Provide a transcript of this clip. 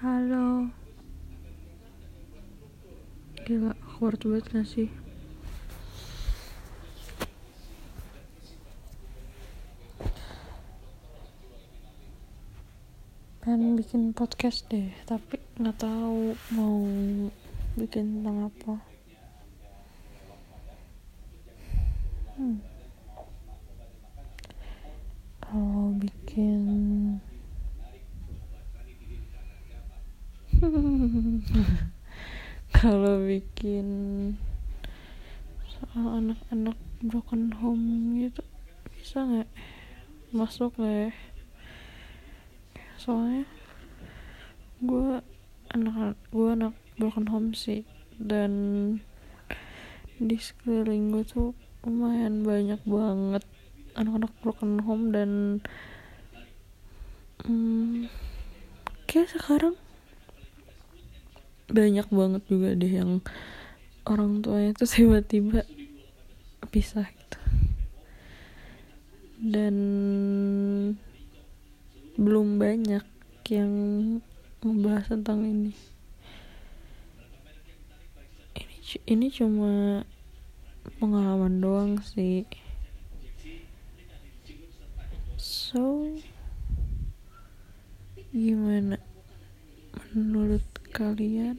Halo. Gila awkward banget gak sih? Pengen bikin podcast deh tapi nggak tahu mau bikin tentang apa. Hmm. kalau bikin kalau bikin soal anak-anak broken home gitu bisa nggak? Masuk nggak ya. Soalnya gue anak gue anak broken home sih dan di sekeliling gue tuh lumayan banyak banget anak-anak broken home dan hmm, kayak sekarang banyak banget juga deh yang orang tuanya tuh tiba-tiba pisah gitu. Dan belum banyak yang membahas tentang ini. Ini ini cuma pengalaman doang sih. So gimana menurut kalian